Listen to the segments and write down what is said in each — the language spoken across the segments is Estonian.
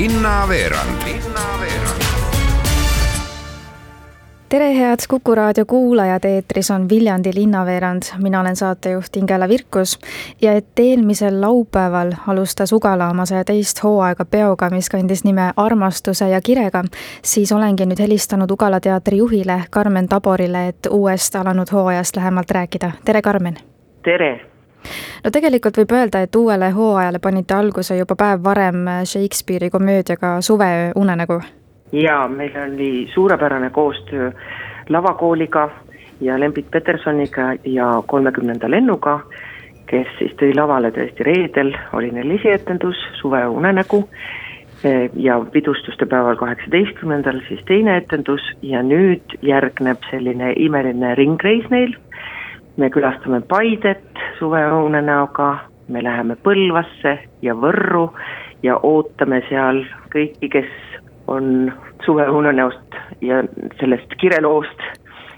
linnaveerand Linnaveerand tere, head Kuku raadio kuulajad, eetris on Viljandi linnaveerand, mina olen saatejuht Ingela Virkus ja et eelmisel laupäeval alustas Ugala oma saja teist hooaega peoga, mis kandis nime Armastuse ja kirega, siis olengi nüüd helistanud Ugala teatri juhile Karmen Taborile, et uuest alanud hooajast lähemalt rääkida. tere, Karmen! tere! No tegelikult võib öelda, et uuele hooajale panite alguse juba päev varem Shakespeare'i komöödiaga Suveöö unenägu jaa, meil oli suurepärane koostöö lavakooliga ja Lembit Petersoniga ja kolmekümnenda lennuga, kes siis tõi lavale tõesti reedel, oli neil esietendus Suve unenägu ja pidustuste päeval kaheksateistkümnendal siis teine etendus ja nüüd järgneb selline imeline ringreis neil. Me külastame Paidet Suve unenäoga, me läheme Põlvasse ja Võrru ja ootame seal kõiki, kes on suveunenäost ja sellest kireloost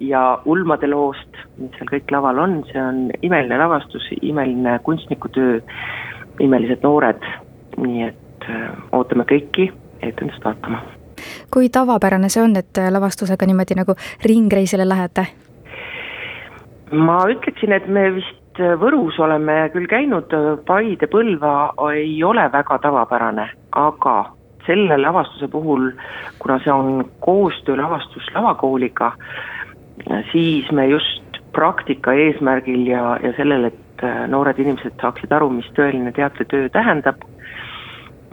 ja ulmade loost, mis seal kõik laval on, see on imeline lavastus, imeline kunstnikutöö, imelised noored, nii et äh, ootame kõiki etendust vaatama. kui tavapärane see on, et lavastusega niimoodi nagu ringreisile lähete? Ma ütleksin, et me vist Võrus oleme küll käinud, Paide, Põlva ei ole väga tavapärane, aga selle lavastuse puhul, kuna see on koostöölavastus lavakooliga, siis me just praktika eesmärgil ja, ja sellel, et äh, noored inimesed saaksid aru, mis tõeline teatritöö tähendab,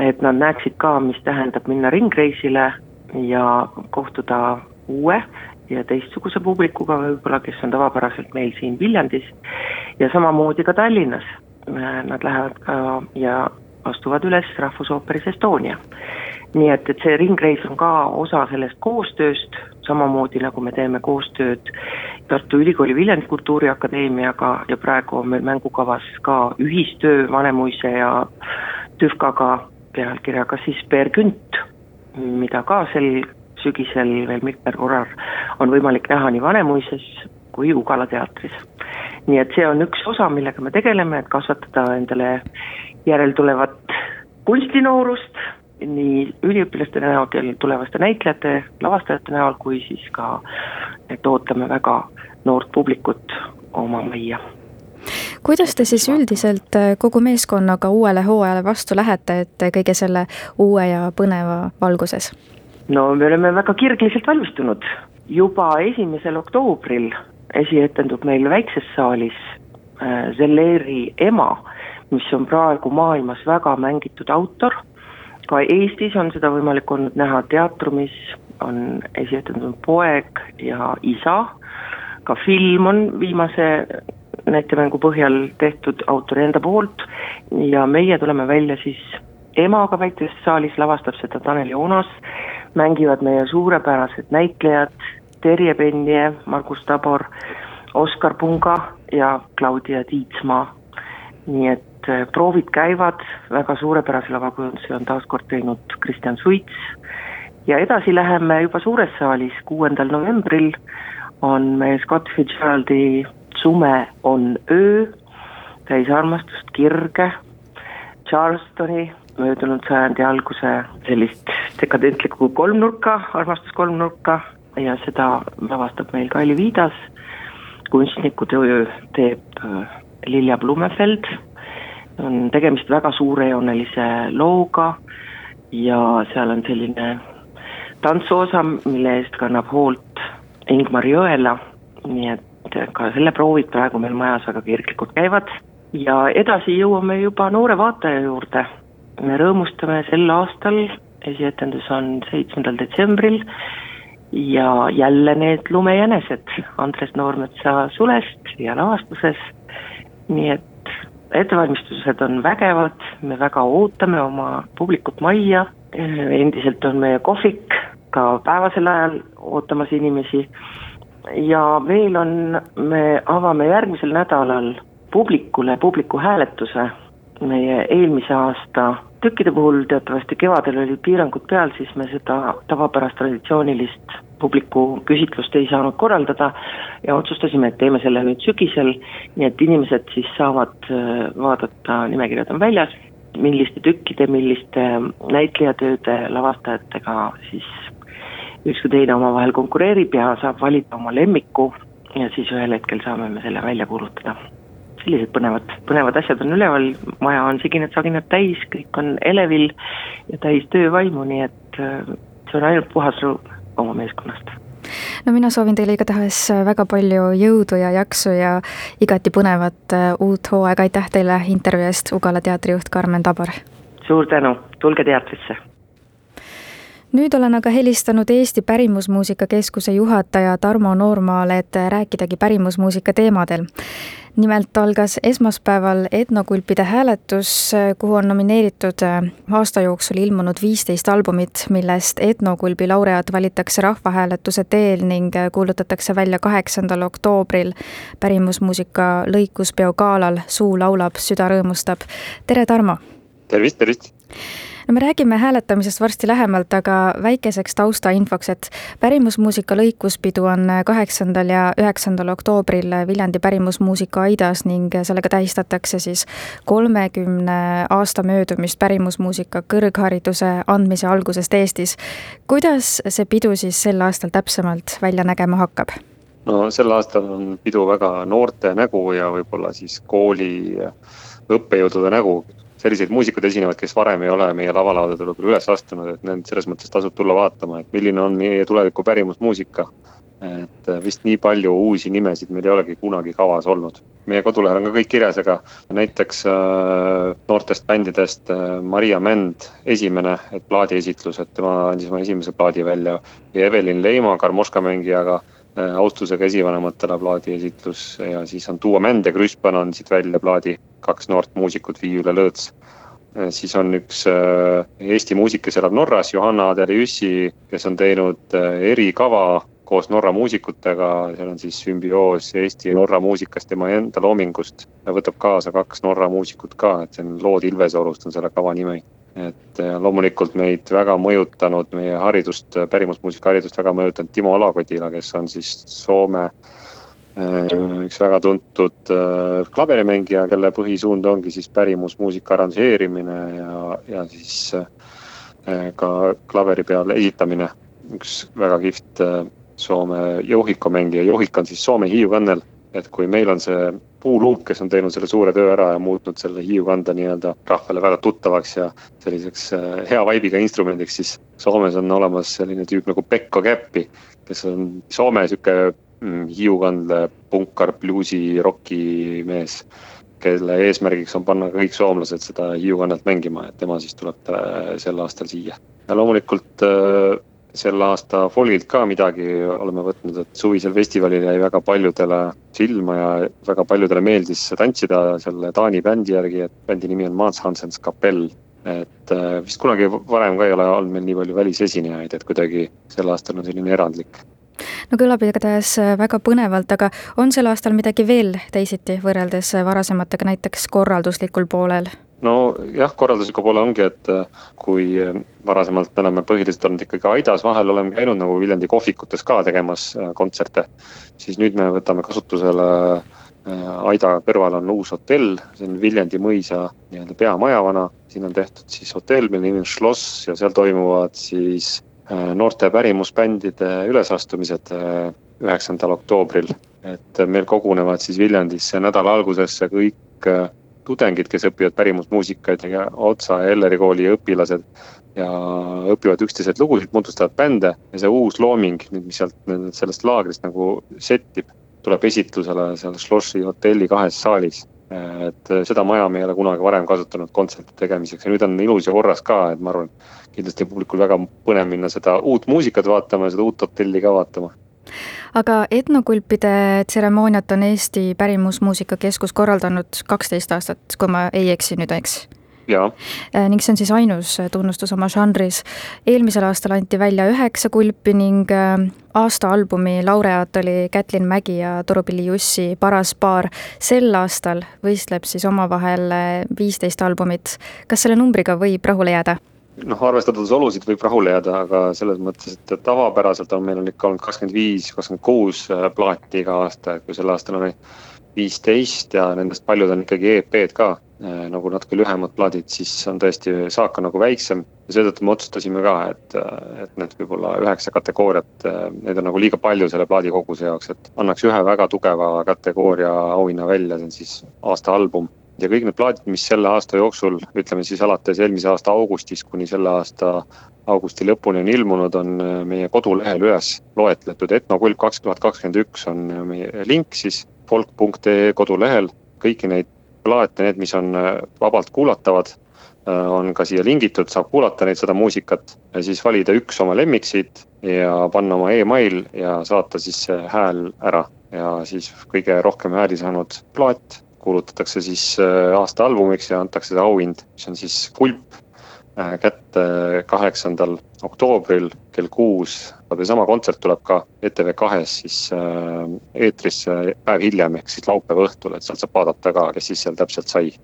et nad näeksid ka, mis tähendab minna ringreisile ja kohtuda uue ja teistsuguse publikuga võib-olla, kes on tavapäraselt meil siin Viljandis ja samamoodi ka Tallinnas. Nad lähevad ka ja astuvad üles Rahvusooperis Estonia. nii et, et see ringreis on ka osa sellest koostööst, samamoodi nagu me teeme koostööd Tartu Ülikooli Viljandi Kultuuriakadeemiaga ja praegu on meil mängukavas ka ühistöö Vanemuise ja TÜFKaga pealkirjaga siis Peer Künt, mida ka sel sügisel veel mitmel korral on võimalik näha nii Vanemuises kui Ugala teatris. nii et see on üks osa, millega me tegeleme, et kasvatada endale järeltulevat kunstinoorust, nii üliõpilaste näol, tulevaste näitlejate, lavastajate näol, kui siis ka, et ootame väga noort publikut oma majja kuidas te siis üldiselt äh, kogu meeskonnaga uuele hooajale vastu lähete, et kõige selle uue ja põneva valguses? no me oleme väga kirgliselt valmistunud, juba esimesel oktoobril esietendub meil väikses saalis äh, Zelleri ema mis on praegu maailmas väga mängitud autor, ka Eestis on seda võimalik olnud näha teatrumis, on esietendud Poeg ja Isa, ka film on viimase näitemängu põhjal tehtud autori enda poolt ja meie tuleme välja siis emaga väikeses saalis, lavastab seda Tanel Joonas, mängivad meie suurepärased näitlejad Terje Penje, Margus Tabor, Oskar Punga ja Claudia Tiitsmaa. nii et äh, proovid käivad, väga suurepärase lavakujunduse on taas kord teinud Kristjan Suits. Ja edasi läheme juba suures saalis, kuuendal novembril on meil Scott Fitzgeraldi Sume on öö, täis armastust, kirge, Charlestoni möödunud sajandi alguse sellist dekadentlikku kolmnurka, armastuskolmnurka ja seda lavastab meil Kaili Viidas, kunstniku töö teeb äh, Lilja Blumefeld. On tegemist väga suurejoonelise looga ja seal on selline tantsuosa, mille eest kannab hoolt Ingmar Jõela, nii et ka selle proovid praegu meil majas väga kirglikult käivad. Ja edasi jõuame juba noore vaataja juurde. me rõõmustame sel aastal, esietendus on seitsmendal detsembril ja jälle need lumejänesed. Andres Noormetsa sulest ja lavastuses, nii et ettevalmistused on vägevad, me väga ootame oma publikut majja, endiselt on meie kohvik ka päevasel ajal ootamas inimesi. Ja veel on, me avame järgmisel nädalal publikule publiku hääletuse meie eelmise aasta tükkide puhul teatavasti kevadel olid piirangud peal, siis me seda tavapärast traditsioonilist publiku küsitlust ei saanud korraldada ja otsustasime, et teeme selle nüüd sügisel, nii et inimesed siis saavad äh, vaadata, nimekirjad on väljas, milliste tükkide, milliste näitlejatööde lavastajatega siis üks kui teine omavahel konkureerib ja saab valida oma lemmiku. Ja siis ühel hetkel saame me selle välja kuulutada. Sellised põnevad, põnevad asjad on üleval, maja on siginad-saginad täis, kõik on elevil ja täis töövaimu, nii et äh, see on ainult puhas rõõm oma meeskonnast no mina soovin teile igatahes väga palju jõudu ja jaksu ja igati põnevat äh, uut hooaega, aitäh teile intervjuu eest, Ugala teatrijuht Karmen Tabar! suur tänu, tulge teatrisse! nüüd olen aga helistanud Eesti Pärimusmuusika Keskuse juhataja Tarmo Noormaale, et rääkidagi pärimusmuusika teemadel. Nimelt algas esmaspäeval etnokulpide hääletus, kuhu on nomineeritud aasta jooksul ilmunud viisteist albumit, millest etnokulbi laureaat valitakse rahvahääletuse teel ning kuulutatakse välja kaheksandal oktoobril pärimusmuusika lõikuspeo galal Suu laulab, süda rõõmustab. tere, Tarmo! tervist, tervist! No me räägime hääletamisest varsti lähemalt, aga väikeseks taustainfoks, et pärimusmuusika lõikuspidu on kaheksandal ja üheksandal oktoobril Viljandi pärimusmuusika aidas ning sellega tähistatakse siis kolmekümne aasta möödumist pärimusmuusika kõrghariduse andmise algusest Eestis. kuidas see pidu siis sel aastal täpsemalt välja nägema hakkab? no sel aastal on pidu väga noorte nägu ja võib-olla siis kooli õppejõudude nägu, selliseid muusikuid esinevad, kes varem ei ole meie lavalaudadele võib-olla üles astunud, et need selles mõttes tasub tulla vaatama, et milline on meie tuleviku pärimusmuusika. et äh, vist nii palju uusi nimesid meil ei olegi kunagi kavas olnud. meie kodulehel on ka kõik kirjas, aga näiteks äh, noortest bändidest äh, Maria Mänd, esimene, plaadiesitlus, et tema andis oma esimese plaadi välja. ja Evelin Leima Karmoška mängijaga äh, austusega esivanematele plaadiesitlus ja siis on Duo Mänd ja Krüspan andsid välja plaadi kaks noort muusikut, Viiul ja Lõõts. Äh, siis on üks äh, Eesti muusik, kes elab Norras, Johanna Adeliussi, kes on teinud äh, erikava koos Norra muusikutega, seal on siis sümbioos Eesti ja Norra muusikast, tema enda loomingust. võtab kaasa kaks Norra muusikut ka, et see on Lood Ilvesoorust on selle kava nimi. Et loomulikult meid väga mõjutanud, meie haridust, pärimusmuusika haridust väga mõjutanud Timo Alakotila, kes on siis Soome äh, Äh, üks väga tuntud äh, klaverimängija, kelle põhisuund ongi siis pärimusmuusika arranžeerimine ja, ja siis äh, ka klaveri peal esitamine. üks väga kihvt Soome johhikomängija, johhik on siis Soome hiiukannel, et kui meil on see puuluuk, kes on teinud selle suure töö ära ja muutnud selle hiiukanda nii-öelda rahvale väga tuttavaks ja selliseks hea vaibiga instrumendiks, siis Soomes on olemas selline tüüp nagu Pekko Käppi, kes on Soome sihuke Mm, Hiiukandle punkar, bluusi, rokimees, kelle eesmärgiks on panna kõik soomlased seda Hiiukannelt mängima, et tema siis tuleb äh, sel aastal siia. ja loomulikult äh, sel aasta folgilt ka midagi oleme võtnud, et suvisel festivalil jäi väga paljudele silma ja väga paljudele meeldis tantsida selle Taani bändi järgi, et bändi nimi on Mats Hansens kapell et äh, vist kunagi varem ka ei ole olnud meil nii palju välisesinejaid, et kuidagi sel aastal on selline erandlik no kõlab igatahes väga põnevalt, aga on sel aastal midagi veel teisiti võrreldes varasematega, näiteks korralduslikul poolel? No jah, korraldusliku poole ongi, et äh, kui varasemalt me oleme põhiliselt olnud ikkagi Aidas, vahel oleme käinud nagu Viljandi kohvikutes ka tegemas kontserte, siis nüüd me võtame kasutusele Aida kõrval on uus hotell, see on Viljandi mõisa nii-öelda peamajavana, siin on tehtud siis hotell, mille nimi on Schloss ja seal toimuvad siis Äh, noorte pärimusbändide ülesastumised äh, üheksandal oktoobril. et meil kogunevad siis Viljandisse nädala algusesse kõik äh, tudengid, kes õpivad pärimusmuusikaid ja Otsa ja Elleri kooli õpilased ja õpivad üksteiselt lugusid, moodustavad bände ja see uus looming nüüd, mis sealt sellest laagrist nagu settib, tuleb esitlusele seal Schlossi hotelli kahes saalis et seda maja me ei ole kunagi varem kasutanud kontserti tegemiseks ja nüüd on ilus ja korras ka, et ma arvan, kindlasti publikul väga põnev minna seda uut muusikat vaatama ja seda uut hotelli ka vaatama. Aga etnokulpide tseremooniat on Eesti Pärimusmuusika Keskus korraldanud kaksteist aastat, kui ma ei eksi nüüd, eks? jaa. Äh, ning see on siis ainus äh, tunnustus oma žanris. eelmisel aastal anti välja üheksa kulpi ning äh, aasta albumi laureaat oli Kätlin Mägi ja Turupilli Jussi Paras paar. sel aastal võistleb siis omavahel viisteist albumit. kas selle numbriga võib rahule jääda? Noh, arvestades olusid võib rahule jääda, aga selles mõttes, et tavapäraselt on meil on ikka olnud kakskümmend viis, kakskümmend kuus plaati iga aasta, kui sel aastal oli viisteist ja nendest paljud on ikkagi EP-d ka Äh, nagu natuke lühemad plaadid, siis on tõesti saak on nagu väiksem ja seetõttu me otsustasime ka, et, et need võib-olla üheksa kategooriat, äh, neid on nagu liiga palju selle plaadikoguse jaoks, et annaks ühe väga tugeva kategooria auhinna välja, see on siis aasta album. Ja kõik need plaadid, mis selle aasta jooksul, ütleme siis alates eelmise aasta augustist kuni selle aasta augusti lõpuni on ilmunud, on äh, meie kodulehel üles loetletud, etnokulp kaks tuhat kakskümmend üks on meie link siis folk.ee kodulehel, kõiki neid plaate, need, mis on äh, vabalt kuulatavad, äh, on ka siia lingitud, saab kuulata neid, seda muusikat ja siis valida üks oma lemmik siit ja panna oma email ja saata siis see hääl ära. ja siis kõige rohkem hääli saanud plaat kuulutatakse siis äh, aasta albumiks ja antakse see auhind, mis on siis kulp kätte kaheksandal oktoobril kell kuus. seesama kontsert tuleb ka ETV kahes siis eetrisse päev hiljem, ehk siis laupäeva õhtul, et sealt saab vaadata ka, kes siis seal täpselt sai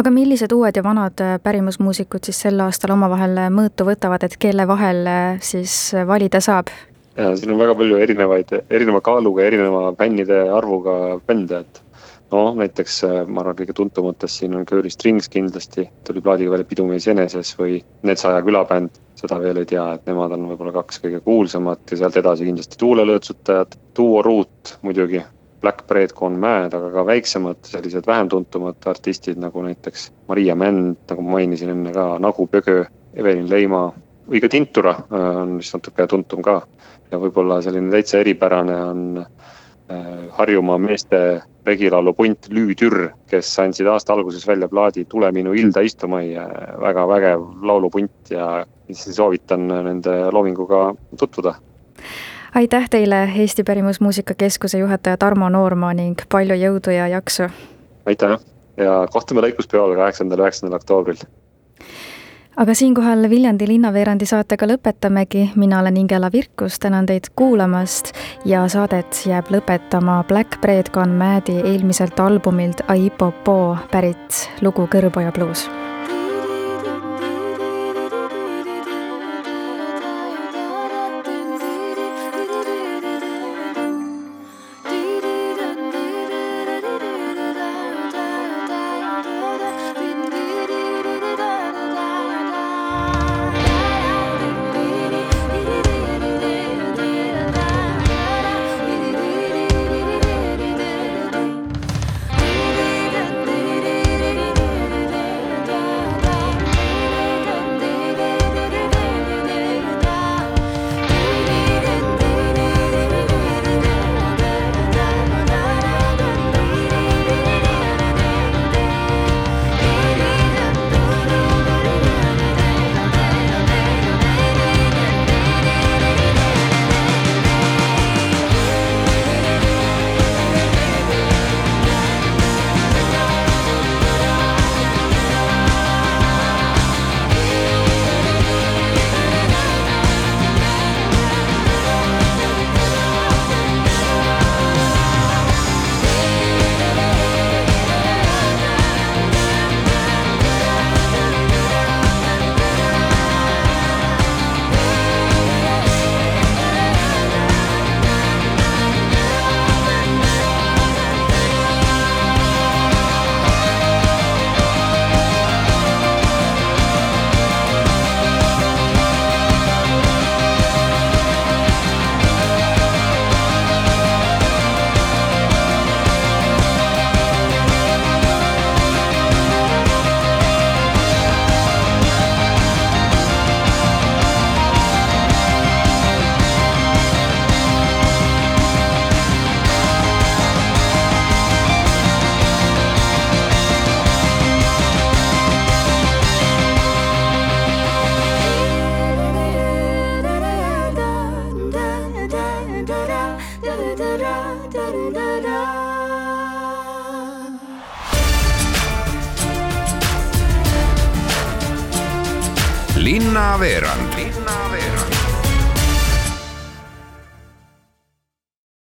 aga millised uued ja vanad pärimusmuusikud siis sel aastal omavahel mõõtu võtavad, et kelle vahel siis valida saab? ja siin on väga palju erinevaid, erineva kaaluga, erineva fännide arvuga bände, et noh, näiteks äh, ma arvan, kõige tuntumatest siin on Curly Strings kindlasti, tuli plaadiga välja Pidumees eneses või Netsaja külabänd, seda veel ei tea, et nemad on võib-olla kaks kõige kuulsamat ja sealt edasi kindlasti Tuulelõõtsutajad, Duo Root muidugi, Black Bread Gone Mad, aga ka väiksemad, sellised vähem tuntumad artistid nagu näiteks Maria Mänd, nagu ma mainisin enne ka, Nagu Pögö, Evelin Leima või ka Tintura äh, on vist natuke tuntum ka. ja võib-olla selline täitsa eripärane on Harjumaa meeste regilaulu punt Lüütürr, kes andsid aasta alguses välja plaadi Tule minu ilda istuma ja väga vägev laulupunt ja soovitan nende loominguga tutvuda. aitäh teile, Eesti Pärimusmuusika Keskuse juhataja Tarmo Noorma ning palju jõudu ja jaksu! aitäh ja kohtume lõikuspeol kaheksandal, üheksandal oktoobril aga siinkohal Viljandi linnaveerandi saatega lõpetamegi, mina olen Ingela Virkus, tänan teid kuulamast ja saadet jääb lõpetama Black Bread Gone Mad'i eelmiselt albumilt Aipopo pärit lugu Kõrboja bluus